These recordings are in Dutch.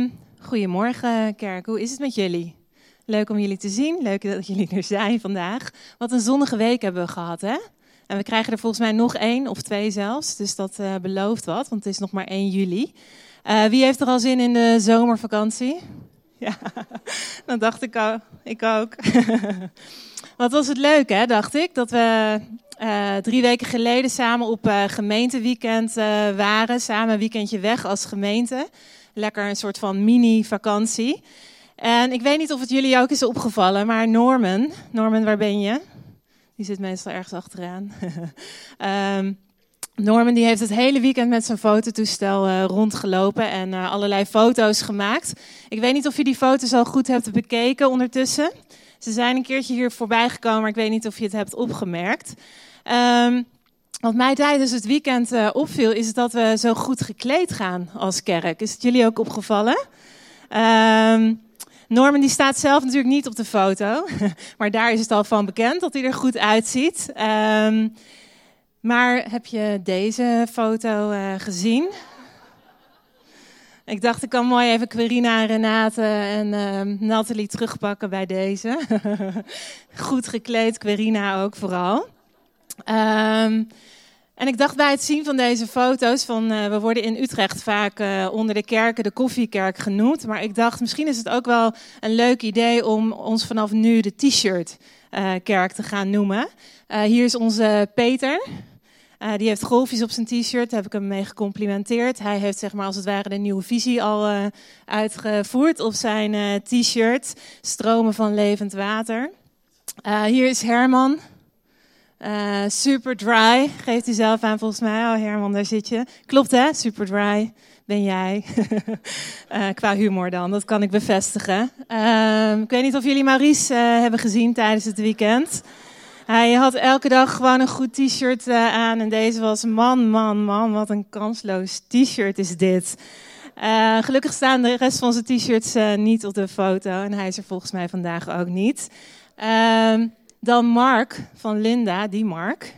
Ehm, goedemorgen, kerk. Hoe is het met jullie? Leuk om jullie te zien. Leuk dat jullie er zijn vandaag. Wat een zonnige week hebben we gehad, hè? En we krijgen er volgens mij nog één of twee zelfs. Dus dat uh, belooft wat, want het is nog maar 1 juli. Uh, wie heeft er al zin in de zomervakantie? Ja, dat dacht ik ook. Ik ook. wat was het leuk, hè, dacht ik, dat we uh, drie weken geleden samen op uh, gemeenteweekend waren. Samen een weekendje weg als gemeente. Lekker een soort van mini-vakantie. En ik weet niet of het jullie ook is opgevallen, maar Norman, Norman, waar ben je? Die zit meestal ergens achteraan. um, Norman die heeft het hele weekend met zijn fototoestel uh, rondgelopen en uh, allerlei foto's gemaakt. Ik weet niet of je die foto's al goed hebt bekeken ondertussen. Ze zijn een keertje hier voorbij gekomen, maar ik weet niet of je het hebt opgemerkt. Um, wat mij tijdens het weekend uh, opviel, is dat we zo goed gekleed gaan als kerk. Is het jullie ook opgevallen? Um, Norman die staat zelf natuurlijk niet op de foto, maar daar is het al van bekend dat hij er goed uitziet. Um, maar heb je deze foto uh, gezien? Ik dacht, ik kan mooi even Querina en Renate en uh, Nathalie terugpakken bij deze. Goed gekleed, Querina ook vooral. Um, en ik dacht bij het zien van deze foto's, van, uh, we worden in Utrecht vaak uh, onder de kerken de koffiekerk genoemd. Maar ik dacht, misschien is het ook wel een leuk idee om ons vanaf nu de t-shirt uh, kerk te gaan noemen. hier is onze Peter. Die heeft golfjes op zijn t-shirt, daar heb ik hem mee gecomplimenteerd. Hij heeft zeg maar als het ware de nieuwe visie al uitgevoerd op zijn t-shirt. Stromen van levend water. hier is Herman. Super dry, geeft hij zelf aan volgens mij. Oh Herman, daar zit je. Klopt hè, super dry ben jij. qua humor dan, dat kan ik bevestigen. Ehm, ik weet niet of jullie Maurice hebben gezien tijdens het weekend. Hij had elke dag gewoon een goed t-shirt uh, aan. En deze was, man, man, man, wat een kansloos t-shirt is dit. Uh, gelukkig staan de rest van zijn t-shirts uh, niet op de foto. En hij is er volgens mij vandaag ook niet. Uh, dan Mark van Linda, die Mark.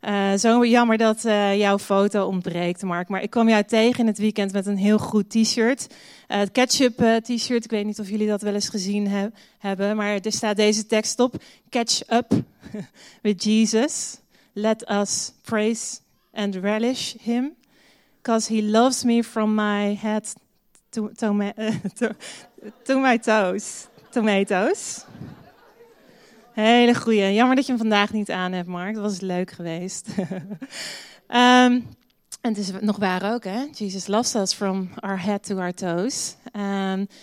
Uh, zo jammer dat uh, jouw foto ontbreekt, Mark. Maar ik kwam jou tegen in het weekend met een heel goed t-shirt. Uh, het ketchup t-shirt, ik weet niet of jullie dat wel eens gezien he hebben. Maar er staat deze tekst op. Catch up with Jesus. Let us praise and relish him. Because he loves me from my head to, to, to, to my toes. Tomatoes. Hele goeie. Jammer dat je hem vandaag niet aan hebt, Mark. Dat was leuk geweest. um, en het is nog waar ook, hè? Jesus loves us from our head to our toes.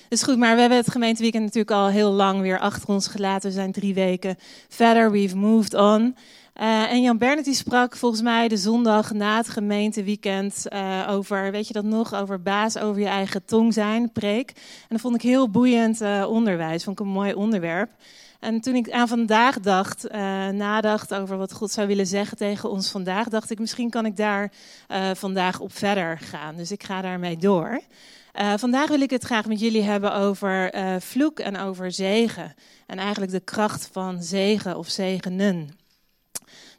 Dus goed, maar we hebben het gemeenteweekend natuurlijk al heel lang weer achter ons gelaten. We zijn drie weken verder. We've moved on. Uh, en Jan Bernard die sprak volgens mij de zondag na het gemeenteweekend uh, over, weet je dat nog, over baas over je eigen tong zijn, preek. En dat vond ik heel boeiend uh, onderwijs, vond ik een mooi onderwerp. En toen ik aan vandaag dacht, uh, nadacht over wat God zou willen zeggen tegen ons vandaag, dacht ik misschien kan ik daar uh, vandaag op verder gaan. Dus ik ga daarmee door. Uh, vandaag wil ik het graag met jullie hebben over vloek en over zegen. En eigenlijk de kracht van zegen of zegenen.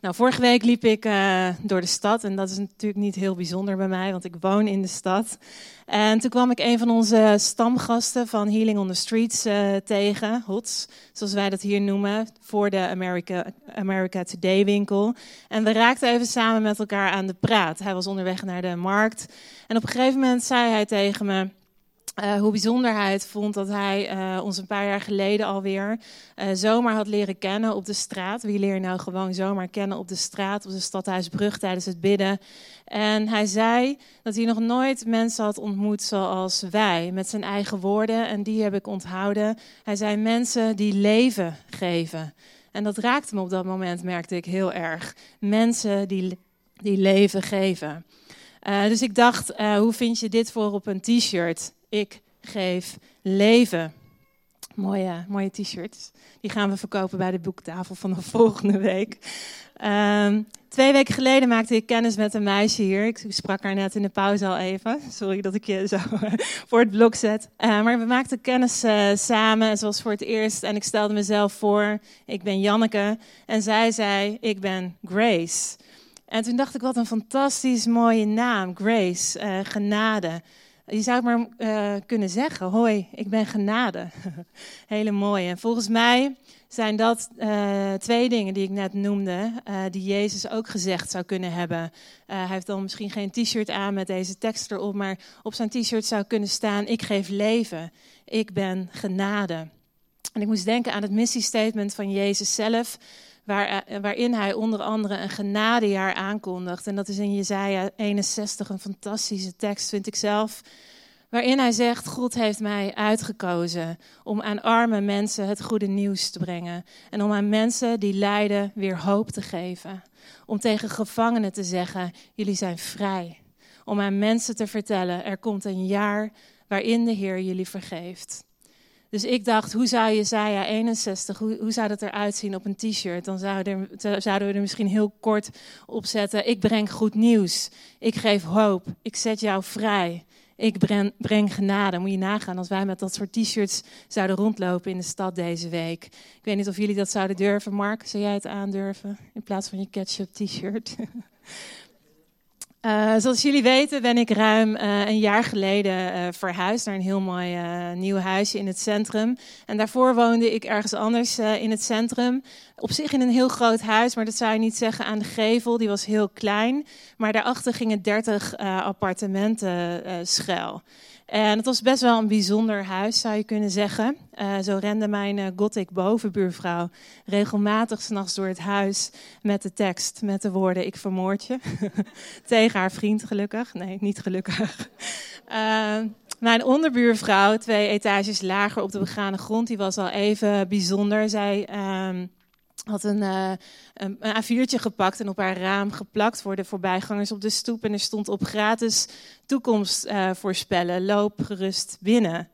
Nou, vorige week liep ik uh, door de stad en dat is natuurlijk niet heel bijzonder bij mij, want ik woon in de stad. En toen kwam ik een van onze stamgasten van Healing on the Streets uh, tegen, HOTS, zoals wij dat hier noemen, voor de America, America Today winkel. En we raakten even samen met elkaar aan de praat. Hij was onderweg naar de markt en op een gegeven moment zei hij tegen me... Uh, hoe bijzonder hij het vond dat hij uh, ons een paar jaar geleden alweer uh, zomaar had leren kennen op de straat. Wie leer nou gewoon zomaar kennen op de straat, op de Stadhuisbrug tijdens het bidden. En hij zei dat hij nog nooit mensen had ontmoet zoals wij, met zijn eigen woorden. En die heb ik onthouden. Hij zei mensen die leven geven. En dat raakte me op dat moment, merkte ik heel erg. Mensen die, die leven geven. dus ik dacht, hoe vind je dit voor op een t-shirt? Ik geef leven. Mooie, mooie t-shirts. Die gaan we verkopen bij de boektafel van de volgende week. Um, twee weken geleden maakte ik kennis met een meisje hier. Ik sprak haar net in de pauze al even. Sorry dat ik je zo voor het blok zet. Uh, maar we maakten kennis uh, samen, zoals voor het eerst. En ik stelde mezelf voor. Ik ben Janneke. En zij zei, ik ben Grace. En toen dacht ik, wat een fantastisch mooie naam. Grace, uh, genade. Je zou maar uh, kunnen zeggen: Hoi, ik ben genade. Hele mooi. En volgens mij zijn dat uh, twee dingen die ik net noemde, uh, die Jezus ook gezegd zou kunnen hebben. hij heeft dan misschien geen t-shirt aan met deze tekst erop, maar op zijn t-shirt zou kunnen staan: Ik geef leven. Ik ben genade. En ik moest denken aan het missiestatement van Jezus zelf, waar, waarin hij onder andere een genadejaar aankondigt. En dat is in Jezaja 61 een fantastische tekst, vind ik zelf. Waarin hij zegt: God heeft mij uitgekozen om aan arme mensen het goede nieuws te brengen. En om aan mensen die lijden weer hoop te geven. Om tegen gevangenen te zeggen: Jullie zijn vrij. Om aan mensen te vertellen: Er komt een jaar waarin de Heer jullie vergeeft. Dus ik dacht, hoe zou Jezaja 61, hoe, hoe zou dat eruit zien op een t-shirt? Dan zouden, zouden we er misschien heel kort op zetten. Ik breng goed nieuws. Ik geef hoop. Ik zet jou vrij. Ik breng, breng genade. Moet je nagaan als wij met dat soort t-shirts zouden rondlopen in de stad deze week. Ik weet niet of jullie dat zouden durven. Mark, zou jij het aandurven in plaats van je ketchup t-shirt? Uh, zoals jullie weten ben ik ruim uh, een jaar geleden uh, verhuisd naar een heel mooi nieuw huisje in het centrum. En daarvoor woonde ik ergens anders in het centrum. Op zich in een heel groot huis, maar dat zou je niet zeggen aan de gevel. Die was heel klein. Maar daarachter gingen 30 appartementen schuil. En het was best wel een bijzonder huis, zou je kunnen zeggen. Uh, zo rende mijn uh, gothic bovenbuurvrouw regelmatig s'nachts door het huis met de tekst, met de woorden: Ik vermoord je. Tegen haar vriend, gelukkig. Nee, niet gelukkig. Uh, mijn onderbuurvrouw, twee etages lager op de begane grond, die was al even bijzonder. Zij. Uh, had een, uh, een A4'tje gepakt en op haar raam geplakt voor de voorbijgangers op de stoep. En er stond op gratis toekomst uh, voorspellen, loop gerust binnen.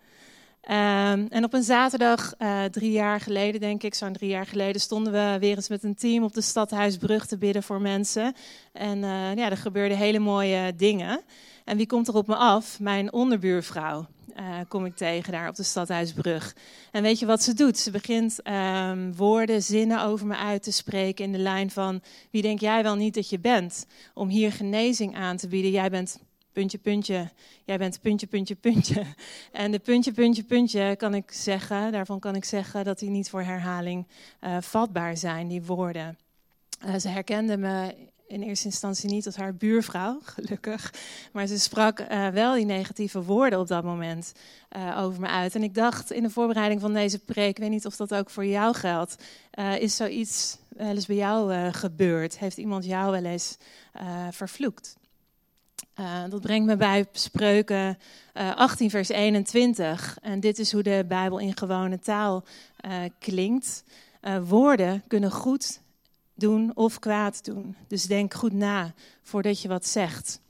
Um, en op een zaterdag, uh, drie jaar geleden denk ik, zo'n drie jaar geleden, stonden we weer eens met een team op de Stadhuisbrug te bidden voor mensen. En ja, er gebeurden hele mooie dingen. En wie komt er op me af? Mijn onderbuurvrouw uh, kom ik tegen daar op de Stadhuisbrug. En weet je wat ze doet? Ze begint um, woorden, zinnen over me uit te spreken in de lijn van... wie denk jij wel niet dat je bent? Om hier genezing aan te bieden. Jij bent puntje, puntje. Jij bent puntje, puntje, puntje. En de puntje, puntje, puntje kan ik zeggen... daarvan kan ik zeggen dat die niet voor herhaling uh, vatbaar zijn, die woorden. Uh, ze herkende me in eerste instantie niet als haar buurvrouw, gelukkig. Maar ze sprak uh, wel die negatieve woorden op dat moment uh, over me uit. En ik dacht in de voorbereiding van deze preek, ik weet niet of dat ook voor jou geldt, uh, is zoiets wel eens bij jou gebeurd? Heeft iemand jou wel eens vervloekt? dat brengt me bij Spreuken 18, vers 21. En dit is hoe de Bijbel in gewone taal klinkt. woorden kunnen goed doen of kwaad doen. Dus denk goed na voordat je wat zegt.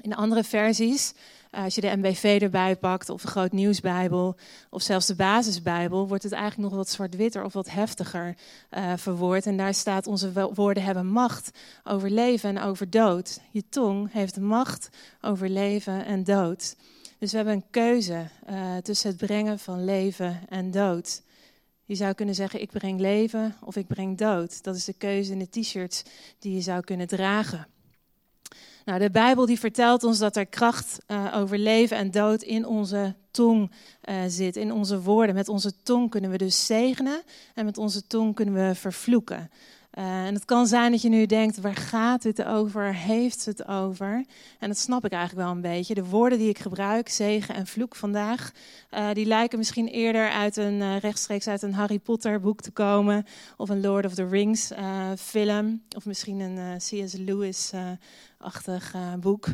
In andere versies, eh, als je de MBV erbij pakt, of de Groot Nieuwsbijbel, of zelfs de Basisbijbel, wordt het eigenlijk nog wat zwart-witter of wat heftiger uh, verwoord. En daar staat: Onze woorden hebben macht over leven en over dood. Je tong heeft macht over leven en dood. Dus we hebben een keuze uh, tussen het brengen van leven en dood. Je zou kunnen zeggen, ik breng leven of ik breng dood. Dat is de keuze in de t-shirts die je zou kunnen dragen. Nou, de Bijbel die vertelt ons dat er kracht uh, over leven en dood in onze tong uh, zit, in onze woorden. Met onze tong kunnen we dus zegenen en met onze tong kunnen we vervloeken. Uh, en het kan zijn dat je nu denkt, waar gaat dit over? Heeft het over? En dat snap ik eigenlijk wel een beetje. De woorden die ik gebruik, zegen en vloek vandaag, uh, die lijken misschien eerder uit een uh, rechtstreeks uit een Harry Potter boek te komen, of een Lord of the Rings film, of misschien een C.S. Lewis-achtig boek.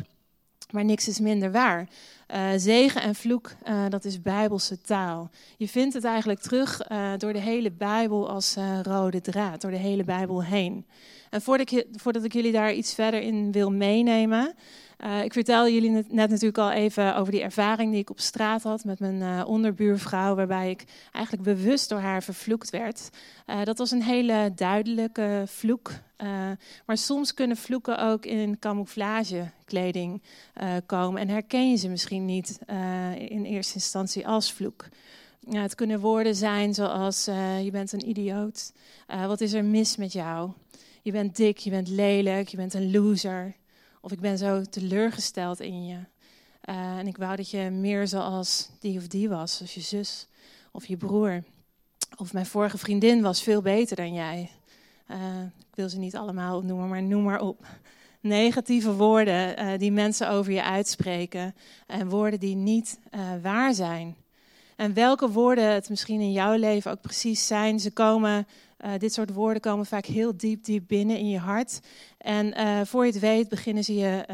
Maar niks is minder waar. Uh, zegen en vloek, uh, dat is bijbelse taal. Je vindt het eigenlijk terug uh, door de hele Bijbel als rode draad, door de hele Bijbel heen. En voordat ik, voordat ik jullie daar iets verder in wil meenemen, uh, ik vertelde jullie net, natuurlijk al even over die ervaring die ik op straat had met mijn uh, onderbuurvrouw, waarbij ik eigenlijk bewust door haar vervloekt werd. Uh, dat was een hele duidelijke vloek. maar soms kunnen vloeken ook in camouflagekleding komen en herken je ze misschien niet in eerste instantie als vloek. Het kunnen woorden zijn zoals je bent een idioot, wat is er mis met jou? Je bent dik, je bent lelijk, je bent een loser. Of ik ben zo teleurgesteld in je. en ik wou dat je meer zoals die of die was, zoals je zus of je broer. Of mijn vorige vriendin was veel beter dan jij. ik wil ze niet allemaal opnoemen, maar noem maar op negatieve woorden uh, die mensen over je uitspreken en woorden die niet waar zijn. En welke woorden het misschien in jouw leven ook precies zijn, ze komen, uh, dit soort woorden komen vaak heel diep, diep binnen in je hart. En voor je het weet beginnen ze je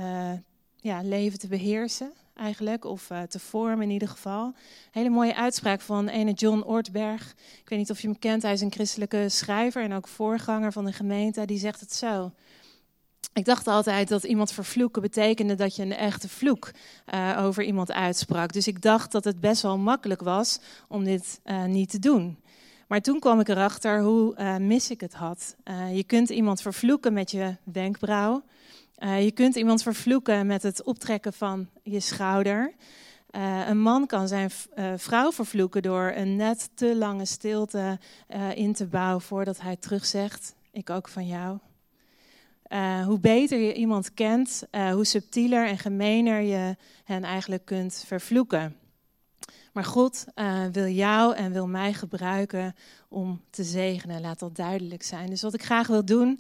ja, leven te beheersen eigenlijk, of te vormen in ieder geval. hele mooie uitspraak van ene John Ortberg. Ik weet niet of je hem kent, hij is een christelijke schrijver en ook voorganger van de gemeente. Die zegt het zo. Ik dacht altijd dat iemand vervloeken betekende dat je een echte vloek uh, over iemand uitsprak. Dus ik dacht dat het best wel makkelijk was om dit uh, niet te doen. Maar toen kwam ik erachter hoe uh, mis ik het had. je kunt iemand vervloeken met je wenkbrauw. je kunt iemand vervloeken met het optrekken van je schouder. een man kan zijn vrouw vervloeken door een net te lange stilte in te bouwen voordat hij terugzegt: Ik ook van jou. Uh, hoe beter je iemand kent, uh, hoe subtieler en gemener je hen eigenlijk kunt vervloeken. Maar God uh, wil jou en wil mij gebruiken om te zegenen. Laat dat duidelijk zijn. Dus wat ik graag wil doen,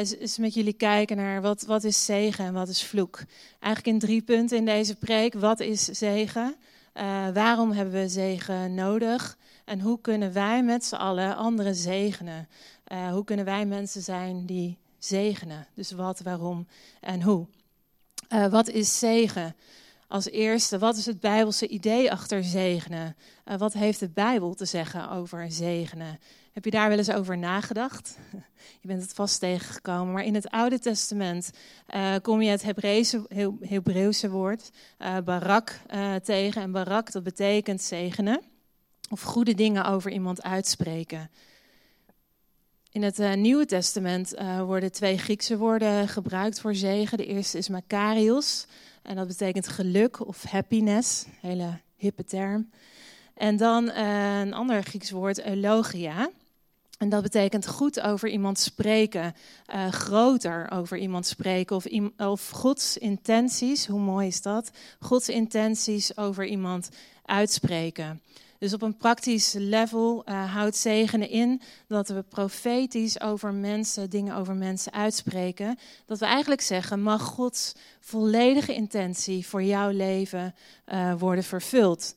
is, is, met jullie kijken naar wat, wat is zegen en wat is vloek. Eigenlijk in drie punten in deze preek. Wat is zegen? waarom hebben we zegen nodig? En hoe kunnen wij met z'n allen anderen zegenen? hoe kunnen wij mensen zijn die zegenen. Dus wat, waarom en hoe. Uh, wat is zegen? Als eerste, wat is het Bijbelse idee achter zegenen? Uh, wat heeft de Bijbel te zeggen over zegenen? Heb je daar wel eens over nagedacht? Je bent het vast tegengekomen, maar in het Oude Testament uh, kom je het Hebreeuwse woord barak tegen. En barak, dat betekent zegenen of goede dingen over iemand uitspreken. In het uh, Nieuwe Testament uh, worden twee Griekse woorden gebruikt voor zegen. De eerste is makarios en dat betekent geluk of happiness, hele hippe term. En dan uh, een ander Grieks woord, eulogia. En dat betekent goed over iemand spreken, groter over iemand spreken of, of Gods intenties, hoe mooi is dat? Gods intenties over iemand uitspreken. Dus op een praktisch level uh, houdt zegenen in dat we profetisch over mensen, dingen over mensen uitspreken. Dat we eigenlijk zeggen, mag Gods volledige intentie voor jouw leven uh, worden vervuld.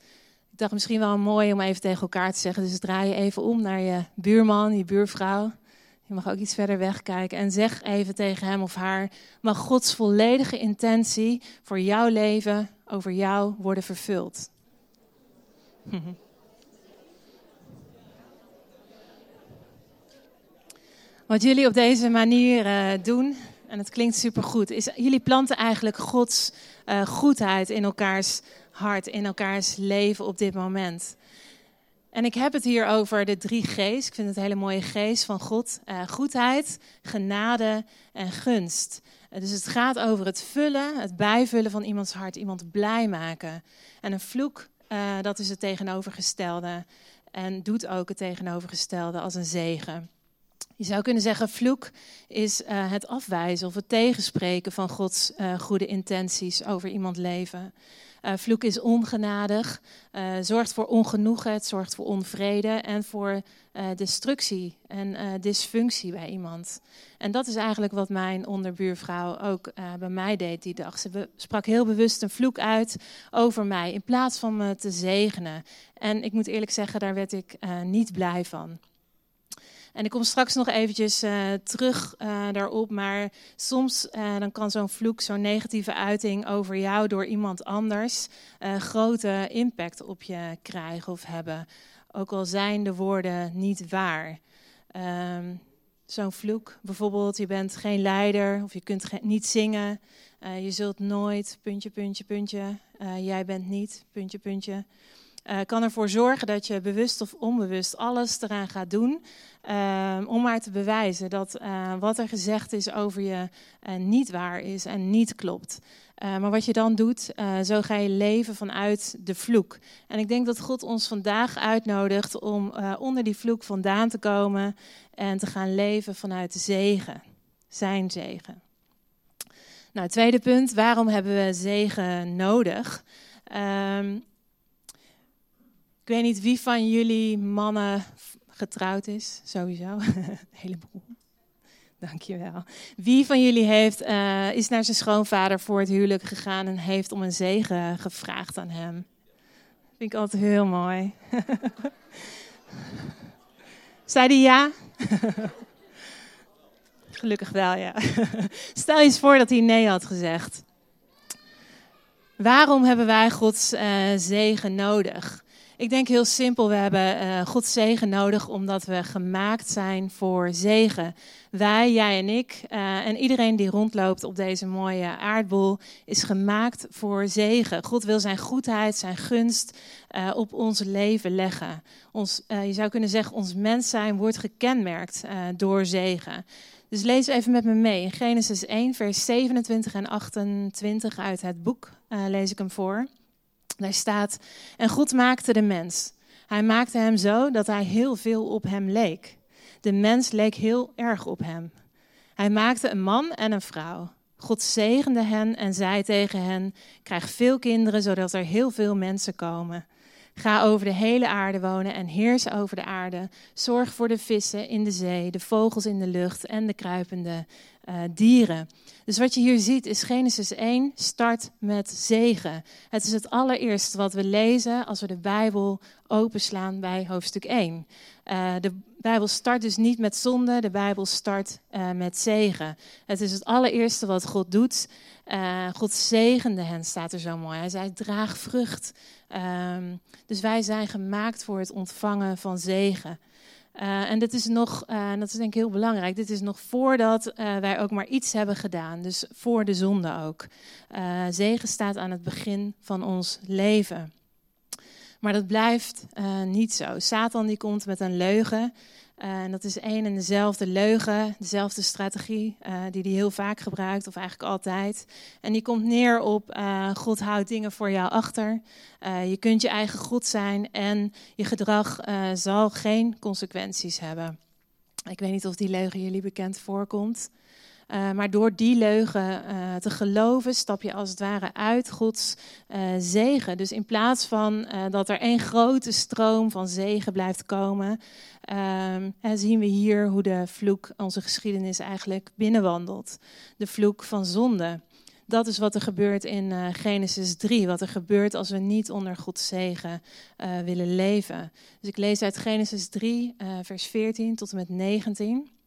Ik dacht misschien wel mooi om even tegen elkaar te zeggen. Dus draai je even om naar je buurman, je buurvrouw. Je mag ook iets verder wegkijken en zeg even tegen hem of haar: mag Gods volledige intentie voor jouw leven over jou worden vervuld? Wat jullie op deze manier uh, doen, en het klinkt supergoed, is jullie planten eigenlijk Gods uh, goedheid in elkaars hart, in elkaars leven op dit moment. En ik heb het hier over de drie G's. Ik vind het een hele mooie geest van God. Uh, goedheid, genade en gunst. dus het gaat over het vullen, het bijvullen van iemands hart, iemand blij maken. En een vloek, dat is het tegenovergestelde. En doet ook het tegenovergestelde als een zegen. Je zou kunnen zeggen, vloek is uh, het afwijzen of het tegenspreken van Gods uh, goede intenties over iemand leven. Uh, vloek is ongenadig, zorgt voor ongenoegen, het zorgt voor onvrede en voor destructie en dysfunctie bij iemand. En dat is eigenlijk wat mijn onderbuurvrouw ook bij mij deed die dag. Ze sprak heel bewust een vloek uit over mij in plaats van me te zegenen. En ik moet eerlijk zeggen, daar werd ik niet blij van. En ik kom straks nog eventjes uh, terug uh, daarop, maar soms uh, dan kan zo'n vloek, zo'n negatieve uiting over jou door iemand anders grote impact op je krijgen of hebben. Ook al zijn de woorden niet waar. Um, zo'n vloek, bijvoorbeeld je bent geen leider of je kunt niet zingen. je zult nooit, puntje, puntje, puntje. jij bent niet, puntje, puntje uh, kan ervoor zorgen dat je bewust of onbewust alles eraan gaat doen uh, om maar te bewijzen dat uh, wat er gezegd is over je niet waar is en niet klopt. maar wat je dan doet, zo ga je leven vanuit de vloek. En ik denk dat God ons vandaag uitnodigt om onder die vloek vandaan te komen en te gaan leven vanuit de zegen, zijn zegen. Nou, tweede punt, waarom hebben we zegen nodig? Um, ik weet niet wie van jullie mannen getrouwd is, sowieso. Een heleboel. Dankjewel. Wie van jullie heeft, uh, is naar zijn schoonvader voor het huwelijk gegaan en heeft om een zegen gevraagd aan hem? Vind ik altijd heel mooi. Zei die ja? Gelukkig wel, ja. Stel je eens voor dat hij nee had gezegd. Waarom hebben wij Gods uh, zegen nodig? Ik denk heel simpel, we hebben uh, Gods zegen nodig omdat we gemaakt zijn voor zegen. Wij, jij en ik uh, en iedereen die rondloopt op deze mooie aardbol is gemaakt voor zegen. God wil zijn goedheid, zijn gunst uh, op ons leven leggen. Ons, je zou kunnen zeggen, ons mens zijn wordt gekenmerkt door zegen. Dus lees even met me mee. Genesis 1, vers 27 en 28 uit het boek lees ik hem voor. Daar staat, en God maakte de mens. Hij maakte hem zo dat hij heel veel op hem leek. De mens leek heel erg op hem. Hij maakte een man en een vrouw. God zegende hen en zei tegen hen: Krijg veel kinderen, zodat er heel veel mensen komen. Ga over de hele aarde wonen en heers over de aarde. Zorg voor de vissen in de zee, de vogels in de lucht en de kruipende uh, dieren. Dus wat je hier ziet is Genesis 1 start met zegen. Het is het allereerste wat we lezen als we de Bijbel openslaan bij hoofdstuk 1. Uh, de Bijbel start dus niet met zonde, de Bijbel start uh, met zegen. Het is het allereerste wat God doet. Uh, God zegende hen, staat er zo mooi. Hij zei, draag vrucht. Um, dus wij zijn gemaakt voor het ontvangen van zegen. En dit is nog, uh, dat is denk ik heel belangrijk, dit is nog voordat wij ook maar iets hebben gedaan. Dus voor de zonde ook. zegen staat aan het begin van ons leven. Maar dat blijft niet zo. Satan die komt met een leugen. Uh, en dat is één en dezelfde leugen, dezelfde strategie uh, die hij heel vaak gebruikt, of eigenlijk altijd. En die komt neer op God houdt dingen voor jou achter. je kunt je eigen God zijn en je gedrag zal geen consequenties hebben. Ik weet niet of die leugen jullie bekend voorkomt. Uh, maar door die leugen uh, te geloven, stap je als het ware uit Gods uh, zegen. Dus in plaats van dat er één grote stroom van zegen blijft komen, zien we hier hoe de vloek onze geschiedenis eigenlijk binnenwandelt. De vloek van zonde. Dat is wat er gebeurt in Genesis 3. Wat er gebeurt als we niet onder Gods zegen willen leven. Dus ik lees uit Genesis 3, vers 14 tot en met 19.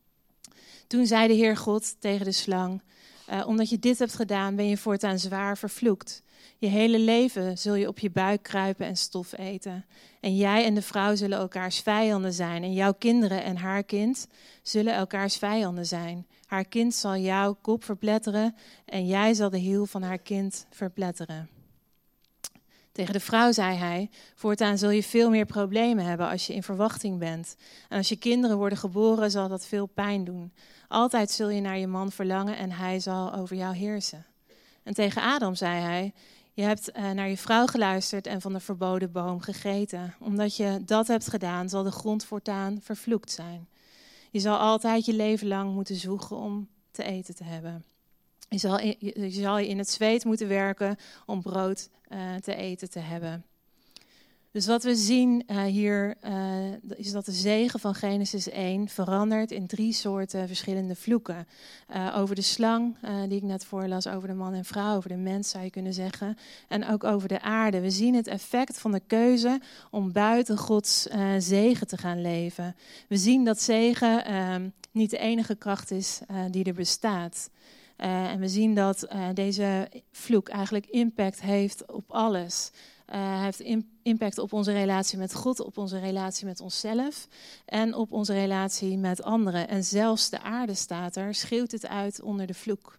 Toen zei de Heer God tegen de slang: uh, Omdat je dit hebt gedaan, ben je voortaan zwaar vervloekt. Je hele leven zul je op je buik kruipen en stof eten. En jij en de vrouw zullen elkaars vijanden zijn. En jouw kinderen en haar kind zullen elkaars vijanden zijn. Haar kind zal jouw kop verpletteren en jij zal de hiel van haar kind verpletteren. Tegen de vrouw zei hij: Voortaan zul je veel meer problemen hebben als je in verwachting bent. En als je kinderen worden geboren, zal dat veel pijn doen. Altijd zul je naar je man verlangen en hij zal over jou heersen. En tegen Adam zei hij: Je hebt uh, naar je vrouw geluisterd en van de verboden boom gegeten. Omdat je dat hebt gedaan, zal de grond voortaan vervloekt zijn. Je zal altijd je leven lang moeten zoeken om te eten te hebben. Je zal, je zal je in het zweet moeten werken om brood uh, te eten te hebben. Dus wat we zien uh, hier uh, is dat de zegen van Genesis 1 verandert in drie soorten verschillende vloeken. Over de slang, die ik net voorlas, over de man en vrouw, over de mens zou je kunnen zeggen. En ook over de aarde. We zien het effect van de keuze om buiten Gods zegen te gaan leven. We zien dat zegen ehm, niet de enige kracht is die er bestaat. Uh, en we zien dat uh, deze vloek eigenlijk impact heeft op alles. Uh, heeft impact op onze relatie met God, op onze relatie met onszelf en op onze relatie met anderen. En zelfs de aarde staat er, schreeuwt het uit onder de vloek.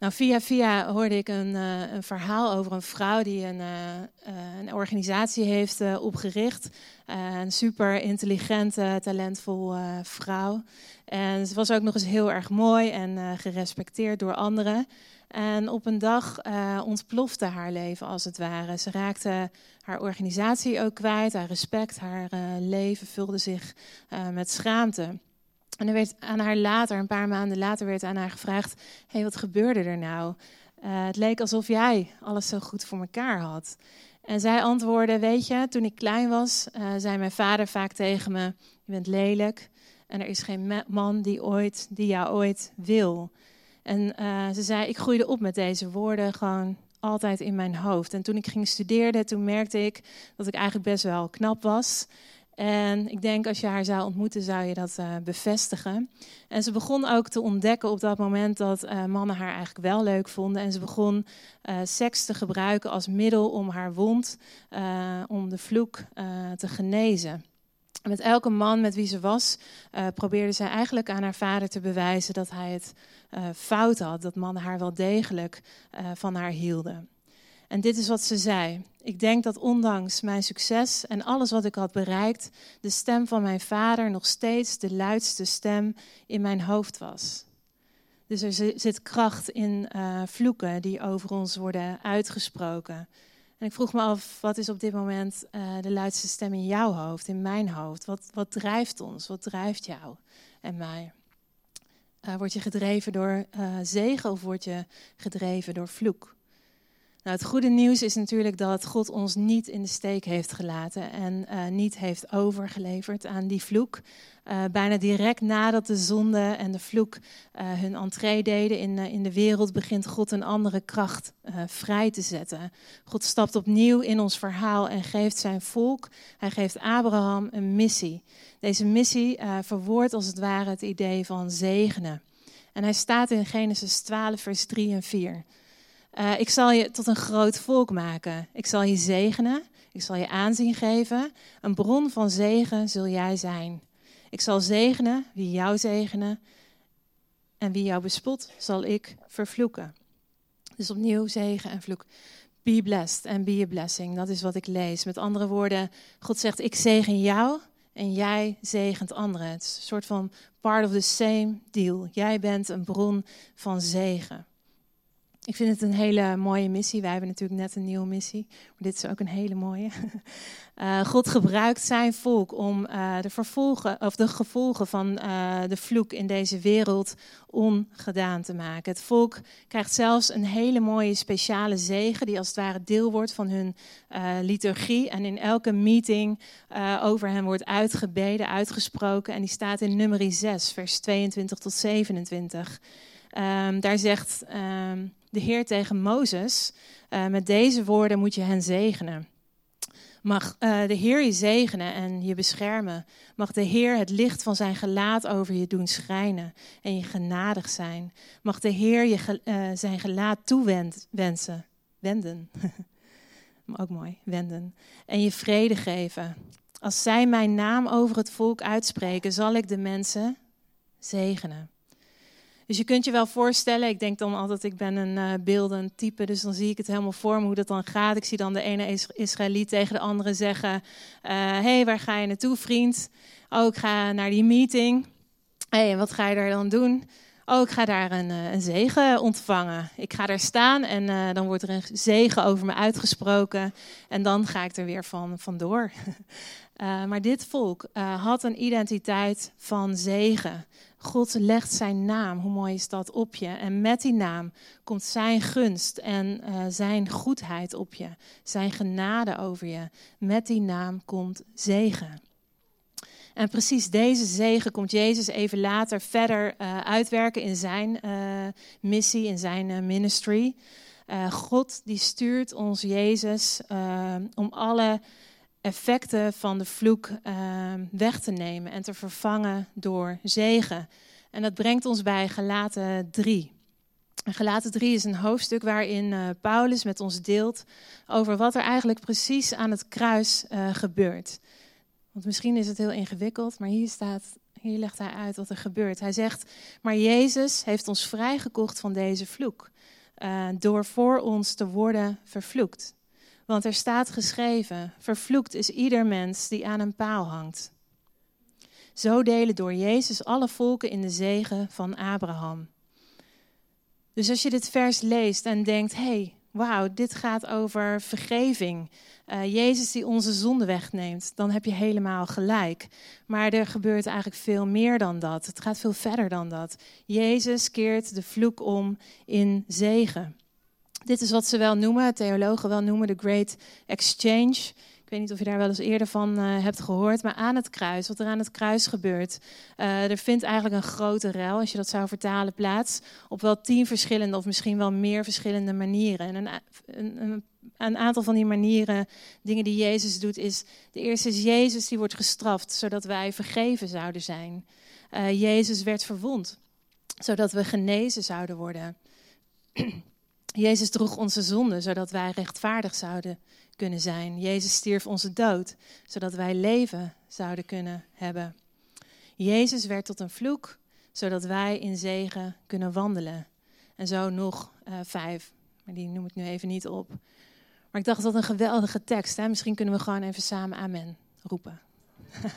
Nou, via via hoorde ik een, uh, een verhaal over een vrouw die een, uh, een organisatie heeft opgericht. een super intelligente, talentvolle vrouw. En ze was ook nog eens heel erg mooi en gerespecteerd door anderen. En op een dag ontplofte haar leven als het ware. Ze raakte haar organisatie ook kwijt, haar respect, haar leven vulde zich met schaamte. En er werd aan haar later, een paar maanden later, werd aan haar gevraagd: hey, wat gebeurde er nou? Uh, het leek alsof jij alles zo goed voor elkaar had. En zij antwoordde: Weet je, toen ik klein was, uh, zei mijn vader vaak tegen me: Je bent lelijk en er is geen man die, ooit, die jou ooit wil. En uh, ze zei: Ik groeide op met deze woorden gewoon altijd in mijn hoofd. En toen ik ging studeren, toen merkte ik dat ik eigenlijk best wel knap was. En ik denk als je haar zou ontmoeten, zou je dat uh, bevestigen. En ze begon ook te ontdekken op dat moment dat uh, mannen haar eigenlijk wel leuk vonden. En ze begon uh, seks te gebruiken als middel om haar wond, om de vloek te genezen. Met elke man met wie ze was, probeerde zij eigenlijk aan haar vader te bewijzen dat hij het fout had. Dat mannen haar wel degelijk van haar hielden. En dit is wat ze zei. Ik denk dat ondanks mijn succes en alles wat ik had bereikt, de stem van mijn vader nog steeds de luidste stem in mijn hoofd was. Dus er zit kracht in uh, vloeken die over ons worden uitgesproken. En ik vroeg me af, wat is op dit moment uh, de luidste stem in jouw hoofd, in mijn hoofd? Wat, wat drijft ons? Wat drijft jou en mij? Uh, word je gedreven door zegen of word je gedreven door vloek? Nou, het goede nieuws is natuurlijk dat God ons niet in de steek heeft gelaten en uh, niet heeft overgeleverd aan die vloek. Uh, bijna direct nadat de zonde en de vloek uh, hun entree deden in, in de wereld, begint God een andere kracht vrij te zetten. God stapt opnieuw in ons verhaal en geeft zijn volk, hij geeft Abraham een missie. Deze missie verwoordt als het ware het idee van zegenen. En hij staat in Genesis 12, vers 3 en 4. Uh, ik zal je tot een groot volk maken. Ik zal je zegenen. Ik zal je aanzien geven. Een bron van zegen zul jij zijn. Ik zal zegenen wie jou zegenen. En wie jou bespot, zal ik vervloeken. Dus opnieuw zegen en vloek. Be blessed and be a blessing. Dat is wat ik lees. Met andere woorden, God zegt: Ik zegen jou en jij zegent anderen. Het is een soort van part of the same deal. Jij bent een bron van zegen. Ik vind het een hele mooie missie. Wij hebben natuurlijk net een nieuwe missie, maar dit is ook een hele mooie. Uh, God gebruikt zijn volk om uh, de, vervolgen, of de gevolgen van uh, de vloek in deze wereld ongedaan te maken. Het volk krijgt zelfs een hele mooie speciale zegen, die als het ware deel wordt van hun liturgie. En in elke meeting over hen wordt uitgebeden, uitgesproken. En die staat in nummer 6, vers 22 tot 27. Um, daar zegt um, de Heer tegen Mozes: uh, Met deze woorden moet je hen zegenen. Mag uh, de Heer je zegenen en je beschermen. Mag de Heer het licht van zijn gelaat over je doen schijnen en je genadig zijn. Mag de Heer je ge uh, zijn gelaat toewensen, wenden. Ook mooi, wenden. En je vrede geven. Als zij mijn naam over het volk uitspreken, zal ik de mensen zegenen. Dus je kunt je wel voorstellen, ik denk dan altijd, ik ben een uh, beeldend type, dus dan zie ik het helemaal voor me hoe dat dan gaat. Ik zie dan de ene Israëliet tegen de andere zeggen, uh, hey, waar ga je naartoe vriend? Oh, ik ga naar die meeting. Hey, wat ga je daar dan doen? Oh, ik ga daar een, uh, een zegen ontvangen. Ik ga daar staan en dan wordt er een zegen over me uitgesproken. En dan ga ik er weer van vandoor. uh, maar dit volk had een identiteit van zegen. God legt zijn naam, hoe mooi is dat, op je. En met die naam komt zijn gunst en uh, zijn goedheid op je. Zijn genade over je. Met die naam komt zegen. En precies deze zegen komt Jezus even later verder uitwerken in zijn missie, in zijn ministry. God die stuurt ons Jezus om alle effecten van de vloek uh, weg te nemen en te vervangen door zegen. En dat brengt ons bij Galaten 3. En Galaten 3 is een hoofdstuk waarin uh, Paulus met ons deelt over wat er eigenlijk precies aan het kruis uh, gebeurt. Want misschien is het heel ingewikkeld, maar hier staat, hier legt hij uit wat er gebeurt. Hij zegt, maar Jezus heeft ons vrijgekocht van deze vloek, uh, door voor ons te worden vervloekt. Want er staat geschreven: Vervloekt is ieder mens die aan een paal hangt. Zo delen door Jezus alle volken in de zegen van Abraham. Dus als je dit vers leest en denkt: hey, wauw, dit gaat over vergeving. Uh, Jezus die onze zonde wegneemt, dan heb je helemaal gelijk. Maar er gebeurt eigenlijk veel meer dan dat. Het gaat veel verder dan dat. Jezus keert de vloek om in zegen. Dit is wat ze wel noemen, theologen wel noemen, de Great Exchange. Ik weet niet of je daar wel eens eerder van uh, hebt gehoord, maar aan het kruis, wat er aan het kruis gebeurt. Uh, er vindt eigenlijk een grote ruil, als je dat zou vertalen, plaats. Op wel tien verschillende of misschien wel meer verschillende manieren. En een, een, een aantal van die manieren, dingen die Jezus doet, is... De eerste is Jezus die wordt gestraft, zodat wij vergeven zouden zijn. Uh, Jezus werd verwond, zodat we genezen zouden worden. Jezus droeg onze zonde, zodat wij rechtvaardig zouden kunnen zijn. Jezus stierf onze dood, zodat wij leven zouden kunnen hebben. Jezus werd tot een vloek, zodat wij in zegen kunnen wandelen. En zo nog uh, vijf, maar die noem ik nu even niet op. Maar ik dacht dat een geweldige tekst. Hè? Misschien kunnen we gewoon even samen amen roepen.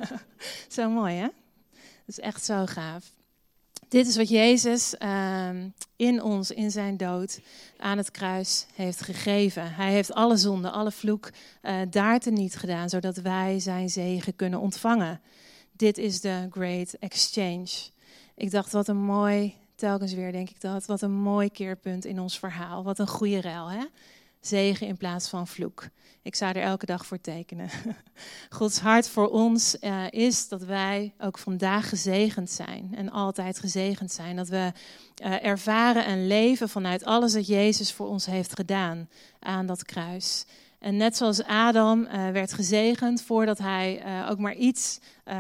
zo mooi, hè? Dat is echt zo gaaf. Dit is wat Jezus uh, in ons, in zijn dood, aan het kruis heeft gegeven. Hij heeft alle zonde, alle vloek uh, daar teniet gedaan, zodat wij zijn zegen kunnen ontvangen. Dit is de Great Exchange. Ik dacht, wat een mooi, telkens weer denk ik dat, wat een mooi keerpunt in ons verhaal. Wat een goede ruil, hè? Zegen in plaats van vloek. Ik zou er elke dag voor tekenen. Gods hart voor ons uh, is dat wij ook vandaag gezegend zijn en altijd gezegend zijn. Dat we uh, ervaren en leven vanuit alles dat Jezus voor ons heeft gedaan aan dat kruis. En net zoals Adam uh, werd gezegend voordat hij ook maar iets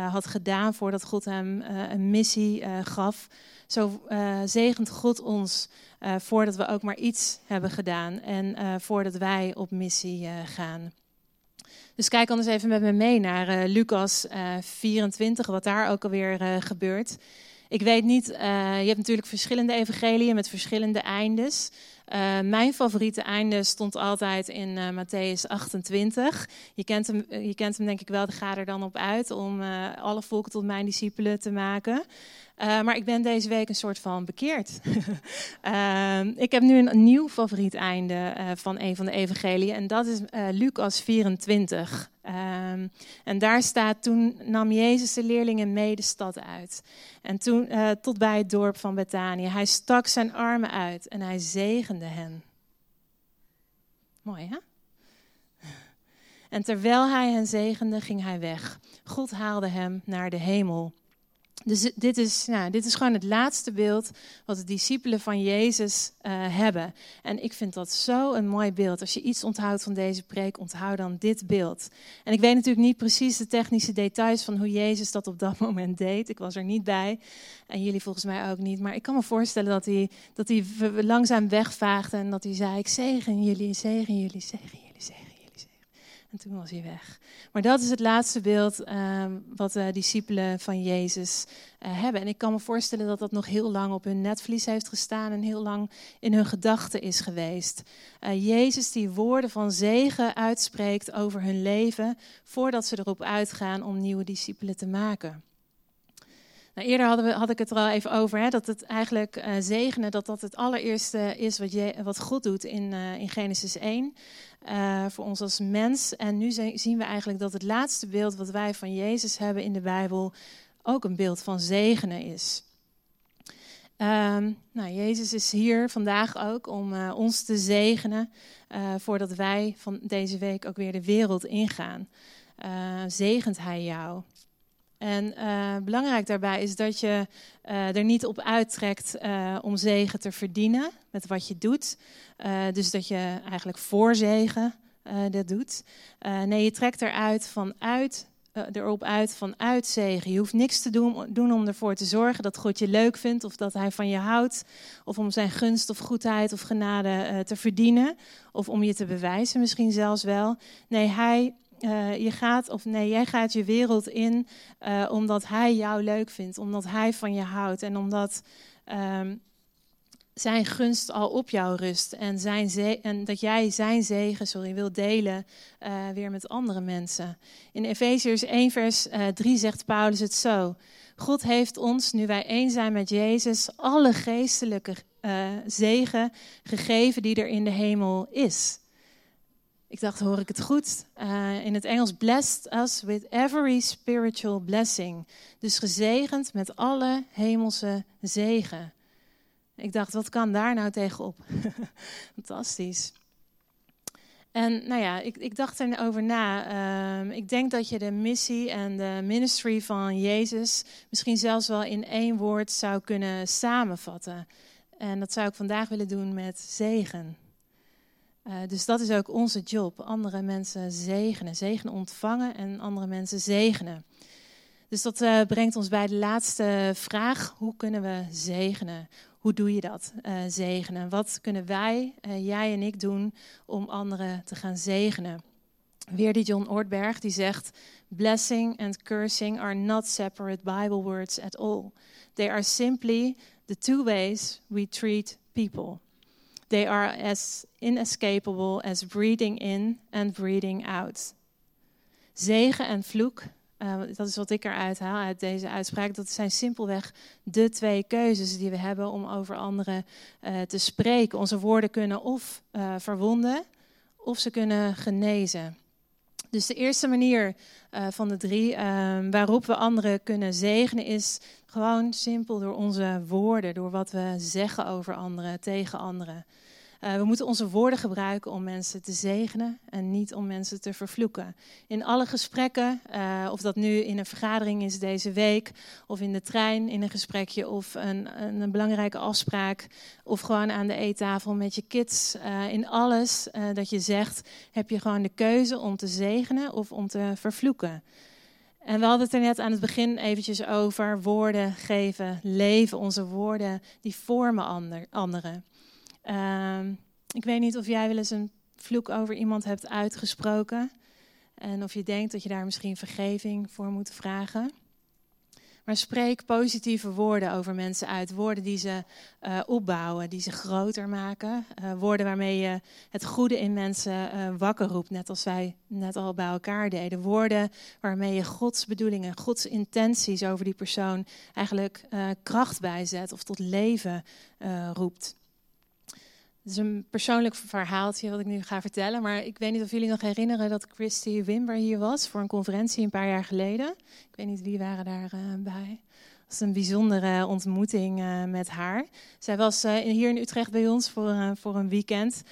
had gedaan, voordat God hem een missie gaf, zo zegent God ons uh, voordat we ook maar iets hebben gedaan en uh, voordat wij op missie uh, gaan. Dus kijk anders even met me mee naar Lucas 24, wat daar ook alweer gebeurt. Ik weet niet, je hebt natuurlijk verschillende evangeliën met verschillende eindes. Mijn favoriete einde stond altijd in uh, Matthäus 28. Je kent, hem, je kent hem denk ik wel, ga er dan op uit om alle volken tot mijn discipelen te maken. Uh, maar ik ben deze week een soort van bekeerd. uh, ik heb nu een nieuw favoriet einde uh, van een van de evangeliën. En dat is Lucas 24. Ehm, en daar staat, toen nam Jezus de leerlingen mee de stad uit. En toen tot bij het dorp van Bethanië. Hij stak zijn armen uit en hij zegende hen. Mooi hè? En terwijl hij hen zegende, ging hij weg. God haalde hem naar de hemel. Dus dit is, nou, dit is gewoon het laatste beeld wat de discipelen van Jezus uh, hebben. En ik vind dat zo een mooi beeld. Als je iets onthoudt van deze preek, onthoud dan dit beeld. En ik weet natuurlijk niet precies de technische details van hoe Jezus dat op dat moment deed. Ik was er niet bij. En jullie volgens mij ook niet. Maar ik kan me voorstellen dat hij, dat hij langzaam wegvaagde en dat hij zei: Ik zegen jullie, zegen jullie, zegen jullie, zegen en toen was hij weg. Maar dat is het laatste beeld uh, wat de discipelen van Jezus uh, hebben. En ik kan me voorstellen dat dat nog heel lang op hun netvlies heeft gestaan en heel lang in hun gedachten is geweest. Uh, Jezus die woorden van zegen uitspreekt over hun leven voordat ze erop uitgaan om nieuwe discipelen te maken. Nou, eerder hadden we, had ik het er al even over, hè, dat het eigenlijk uh, zegenen, dat dat het allereerste is wat, je, wat God doet in, uh, in Genesis 1, uh, eh, voor ons als mens. En nu zien we eigenlijk dat het laatste beeld wat wij van Jezus hebben in de Bijbel ook een beeld van zegenen is. Um, nou, Jezus is hier vandaag ook om ons te zegenen, voordat wij van deze week ook weer de wereld ingaan. zegent Hij jou? En uh, belangrijk daarbij is dat je uh, er niet op uittrekt uh, om zegen te verdienen met wat je doet. dus dat je eigenlijk voor zegen dat doet. nee, je trekt eruit vanuit, erop uit vanuit zegen. Je hoeft niks te doen, doen om ervoor te zorgen dat God je leuk vindt of dat hij van je houdt. Of om zijn gunst of goedheid of genade te verdienen. Of om je te bewijzen misschien zelfs wel. Nee, hij uh, je gaat, of nee, jij gaat je wereld in uh, omdat hij jou leuk vindt, omdat hij van je houdt en omdat um, zijn gunst al op jou rust en, zijn en dat jij zijn zegen sorry, wil delen uh, weer met andere mensen. In Efeziërs 1 vers 3 zegt Paulus het zo. God heeft ons, nu wij één zijn met Jezus, alle geestelijke zegen gegeven die er in de hemel is. Ik dacht, hoor ik het goed? Uh, in het Engels, blessed us with every spiritual blessing. Dus gezegend met alle hemelse zegen. Ik dacht, wat kan daar nou tegenop? Fantastisch. En nou ja, ik, ik dacht erover na. Uh, ik denk dat je de missie en de ministry van Jezus misschien zelfs wel in één woord zou kunnen samenvatten. En dat zou ik vandaag willen doen met zegen. Uh, dus dat is ook onze job. Andere mensen zegenen. Zegenen ontvangen en andere mensen zegenen. Dus dat uh, brengt ons bij de laatste vraag. Hoe kunnen we zegenen? Hoe doe je dat, uh, zegenen? Wat kunnen wij, jij en ik, doen om anderen te gaan zegenen? Weer die John Ortberg die zegt: Blessing and cursing are not separate Bible words at all. They are simply the two ways we treat people. They are as inescapable as breathing in and breathing out. Zegen en vloek, uh, dat is wat ik eruit haal uit deze uitspraak. Dat zijn simpelweg de twee keuzes die we hebben om over anderen uh, te spreken. Onze woorden kunnen of uh, verwonden, of ze kunnen genezen. Dus de eerste manier van de drie waarop we anderen kunnen zegenen is gewoon simpel door onze woorden, door wat we zeggen over anderen, tegen anderen. Uh, we moeten onze woorden gebruiken om mensen te zegenen en niet om mensen te vervloeken. In alle gesprekken, uh, of dat nu in een vergadering is deze week, of in de trein in een gesprekje, of een, een, belangrijke afspraak, of gewoon aan de eettafel met je kids. Uh, in alles dat je zegt, heb je gewoon de keuze om te zegenen of om te vervloeken. En we hadden het er net aan het begin eventjes over woorden geven, leven. Onze woorden die vormen ander, anderen. Uh, ik weet niet of jij wel eens een vloek over iemand hebt uitgesproken. En of je denkt dat je daar misschien vergeving voor moet vragen. Maar spreek positieve woorden over mensen uit. Woorden die ze uh, opbouwen, die ze groter maken. Uh, woorden waarmee je het goede in mensen uh, wakker roept, net als wij net al bij elkaar deden. Woorden waarmee je Gods bedoelingen, Gods intenties over die persoon eigenlijk kracht bijzet of tot leven roept. Het is een persoonlijk verhaaltje wat ik nu ga vertellen. Maar ik weet niet of jullie nog herinneren dat Christy Wimber hier was voor een conferentie een paar jaar geleden. Ik weet niet wie waren daarbij. Uh, bij. Het was een bijzondere ontmoeting uh, met haar. Zij was uh, hier in Utrecht bij ons voor, voor een weekend.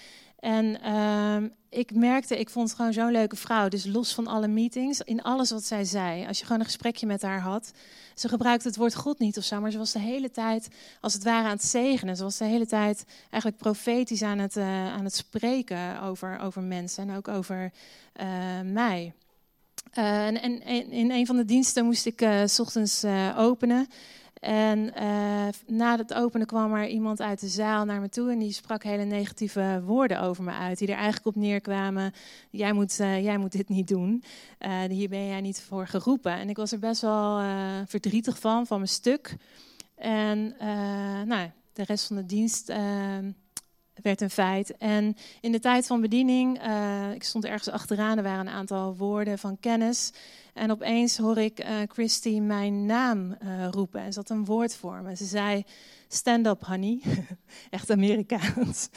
En ehm, ik merkte, ik vond het gewoon zo'n leuke vrouw. Dus los van alle meetings, in alles wat zij zei. Als je gewoon een gesprekje met haar had. Ze gebruikte het woord God niet of zo, maar ze was de hele tijd, als het ware, aan het zegenen. Ze was de hele tijd eigenlijk profetisch aan het, uh, aan het spreken over, over mensen en ook over uh, mij. Uh, en, en, in een van de diensten moest ik s ochtends openen. En uh, na het openen kwam er iemand uit de zaal naar me toe en die sprak hele negatieve woorden over me uit. Die er eigenlijk op neerkwamen, jij moet, uh, jij moet dit niet doen, uh, hier ben jij niet voor geroepen. En ik was er best wel verdrietig van, van mijn stuk. En nou, de rest van de dienst werd een feit. En in de tijd van bediening, uh, ik stond ergens achteraan, er waren een aantal woorden van kennis. En opeens hoor ik uh, Christy mijn naam uh, roepen. En had een woord voor me. Ze zei, stand up honey. Echt Amerikaans.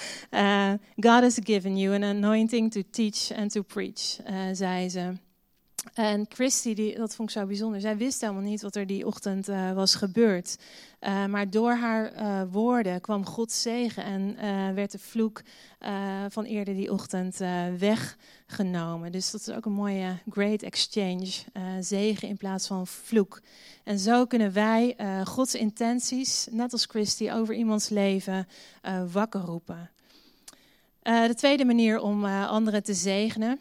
God has given you an anointing to teach and to preach, zei ze. En Christy, die, dat vond ik zo bijzonder. Zij wist helemaal niet wat er die ochtend uh, was gebeurd. Uh, maar door haar uh, woorden kwam Gods zegen en werd de vloek van eerder die ochtend weggenomen. Dus dat is ook een mooie great exchange. zegen in plaats van vloek. En zo kunnen wij Gods intenties, net als Christy, over iemands leven wakker roepen. de tweede manier om anderen te zegenen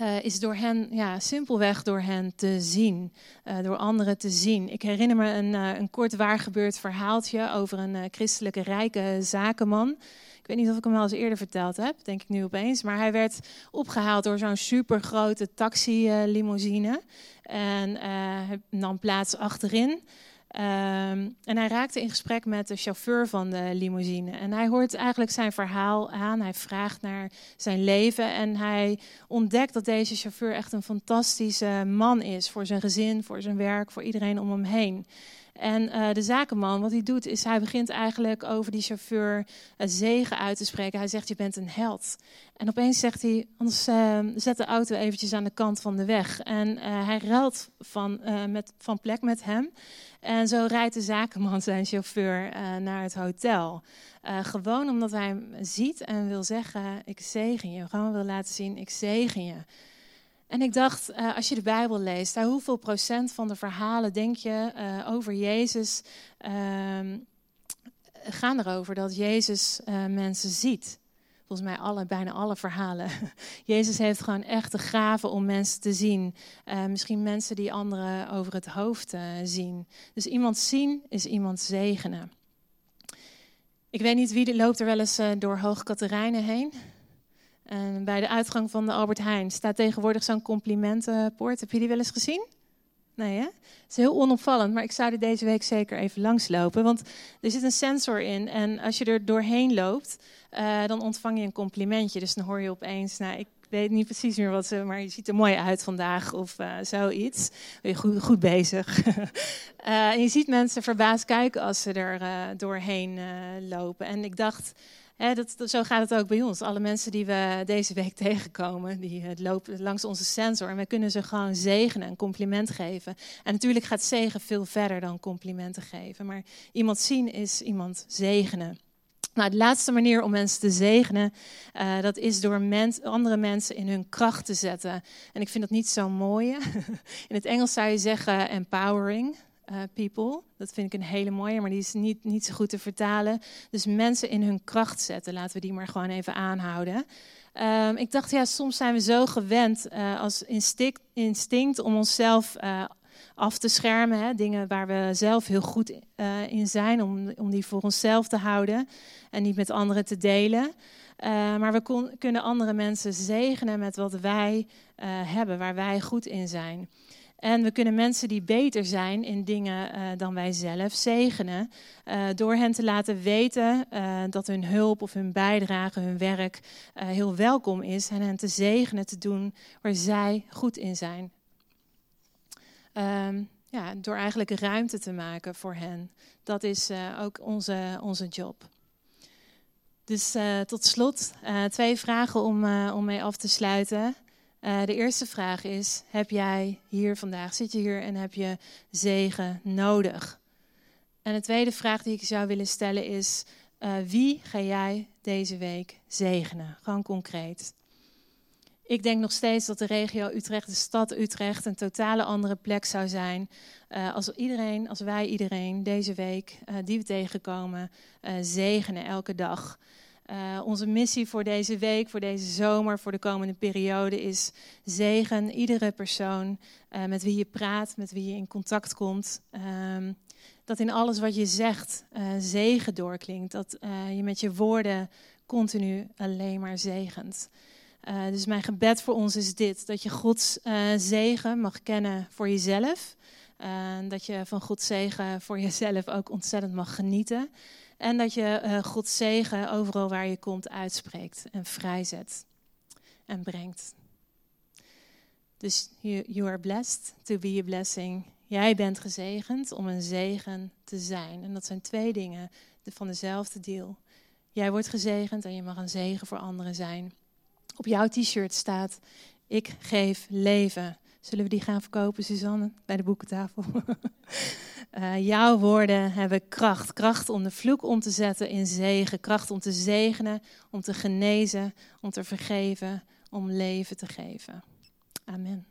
uh, is door hen, ja, simpelweg door hen te zien, uh, door anderen te zien. Ik herinner me een, uh, een kort waargebeurd verhaaltje over een christelijke rijke zakenman. Ik weet niet of ik hem wel eens eerder verteld heb, denk ik nu opeens. Maar hij werd opgehaald door zo'n supergrote taxi-limousine. En hij nam plaats achterin. Um, en hij raakte in gesprek met de chauffeur van de limousine. En hij hoort eigenlijk zijn verhaal aan. Hij vraagt naar zijn leven. En hij ontdekt dat deze chauffeur echt een fantastische man is. Voor zijn gezin, voor zijn werk, voor iedereen om hem heen. En uh, de zakenman, wat hij doet, is hij begint eigenlijk over die chauffeur zegen uit te spreken. Hij zegt, je bent een held. En opeens zegt hij, anders uh, zet de auto eventjes aan de kant van de weg. En hij ruilt van, met, van plek met hem. En zo rijdt de zakenman zijn chauffeur naar het hotel. gewoon omdat hij hem ziet en wil zeggen, ik zegen je. Gewoon wil laten zien, ik zegen je. En ik dacht, uh, als je de Bijbel leest, uh, hoeveel procent van de verhalen denk je uh, over Jezus uh, gaan erover dat Jezus eh, mensen ziet? Volgens mij alle, bijna alle verhalen. Jezus heeft gewoon echt de gave om mensen te zien. misschien mensen die anderen over het hoofd zien. Dus iemand zien is iemand zegenen. Ik weet niet wie loopt er wel eens door Hoog Katerijnen heen. En bij de uitgang van de Albert Heijn staat tegenwoordig zo'n complimentenpoort. Heb je die wel eens gezien? Nee, hè? Het is heel onopvallend, maar ik zou er deze week zeker even langslopen. Want er zit een sensor in en als je er doorheen loopt, uh, dan ontvang je een complimentje. Dus dan hoor je opeens, nou, ik weet niet precies meer wat ze, maar je ziet er mooi uit vandaag of uh, zoiets. Ben je goed, goed bezig. uh, en je ziet mensen verbaasd kijken als ze er doorheen lopen. En ik dacht, dat, zo gaat het ook bij ons. Alle mensen die we deze week tegenkomen, die uh, lopen langs onze sensor. En we kunnen ze gewoon zegenen, een compliment geven. En natuurlijk gaat zegen veel verder dan complimenten geven. Maar iemand zien is iemand zegenen. Nou, de laatste manier om mensen te zegenen, uh, dat is door andere mensen in hun kracht te zetten. En ik vind dat niet zo mooi. In het Engels zou je zeggen empowering uh, people. Dat vind ik een hele mooie, maar die is niet, niet zo goed te vertalen. Dus mensen in hun kracht zetten, laten we die maar gewoon even aanhouden. Um, ik dacht, ja, soms zijn we zo gewend uh, als instinct, instinct om onszelf uh, af te schermen. Hè? Dingen waar we zelf heel goed in zijn, om, om die voor onszelf te houden en niet met anderen te delen. maar we kunnen andere mensen zegenen met wat wij hebben, waar wij goed in zijn. En we kunnen mensen die beter zijn in dingen uh, dan wij zelf zegenen. Uh, door hen te laten weten uh, dat hun hulp of hun bijdrage, hun werk heel welkom is. En hen te zegenen te doen waar zij goed in zijn. Um, ja, door eigenlijk ruimte te maken voor hen. Dat is ook onze, onze job. Dus tot slot twee vragen om, om mee af te sluiten. Uh, de eerste vraag is: heb jij hier vandaag, zit je hier en heb je zegen nodig? En de tweede vraag die ik zou willen stellen is: uh, wie ga jij deze week zegenen? Gewoon concreet. Ik denk nog steeds dat de regio Utrecht, de stad Utrecht, een totale andere plek zou zijn. Uh, als iedereen, als wij iedereen deze week die we tegenkomen, zegenen elke dag. Uh, onze missie voor deze week, voor deze zomer, voor de komende periode is zegen iedere persoon uh, met wie je praat, met wie je in contact komt. Uh, dat in alles wat je zegt uh, zegen doorklinkt. Dat je met je woorden continu alleen maar zegent. dus mijn gebed voor ons is dit: dat je Gods zegen mag kennen voor jezelf. dat je van Gods zegen voor jezelf ook ontzettend mag genieten. En dat je uh, Gods zegen overal waar je komt uitspreekt en vrijzet en brengt. Dus you, you are blessed to be a blessing. Jij bent gezegend om een zegen te zijn. En dat zijn twee dingen van dezelfde deel. Jij wordt gezegend en je mag een zegen voor anderen zijn. Op jouw t-shirt staat: Ik geef leven. Zullen we die gaan verkopen, Suzanne, bij de boekentafel? uh, jouw woorden hebben kracht. Kracht om de vloek om te zetten in zegen. Kracht om te zegenen, om te genezen, om te vergeven, om leven te geven. Amen.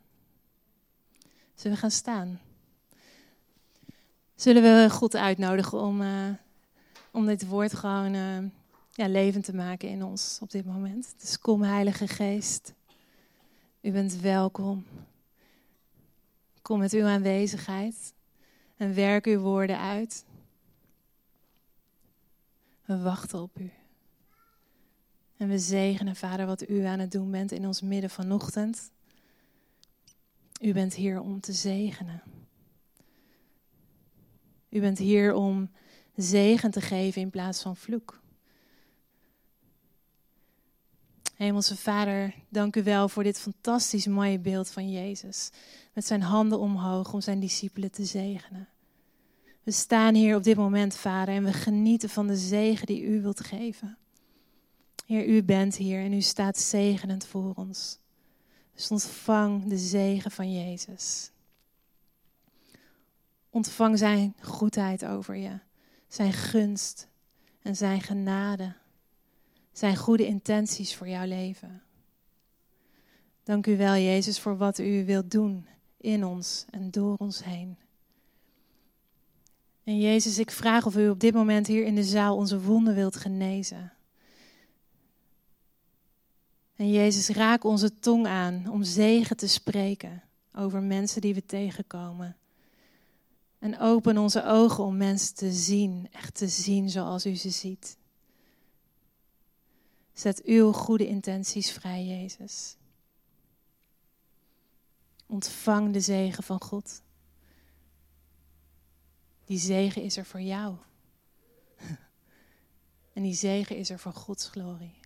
Zullen we gaan staan? Zullen we God uitnodigen om, uh, om dit woord gewoon uh, ja, levend te maken in ons op dit moment? Dus kom, Heilige Geest. U bent welkom. Kom met uw aanwezigheid en werk uw woorden uit. We wachten op u. En we zegenen, Vader, wat u aan het doen bent in ons midden vanochtend. U bent hier om te zegenen. U bent hier om zegen te geven in plaats van vloek. Hemelse Vader, dank u wel voor dit fantastisch mooie beeld van Jezus. Met zijn handen omhoog om zijn discipelen te zegenen. We staan hier op dit moment, Vader, en we genieten van de zegen die u wilt geven. Heer, u bent hier en u staat zegenend voor ons. Dus ontvang de zegen van Jezus. Ontvang zijn goedheid over je, zijn gunst en zijn genade, zijn goede intenties voor jouw leven. Dank u wel, Jezus, voor wat u wilt doen in ons en door ons heen. En Jezus, ik vraag of u op dit moment hier in de zaal onze wonden wilt genezen. En Jezus, raak onze tong aan om zegen te spreken over mensen die we tegenkomen. En open onze ogen om mensen te zien, echt te zien zoals u ze ziet. Zet uw goede intenties vrij, Jezus. Ontvang de zegen van God. Die zegen is er voor jou. En die zegen is er voor Gods glorie.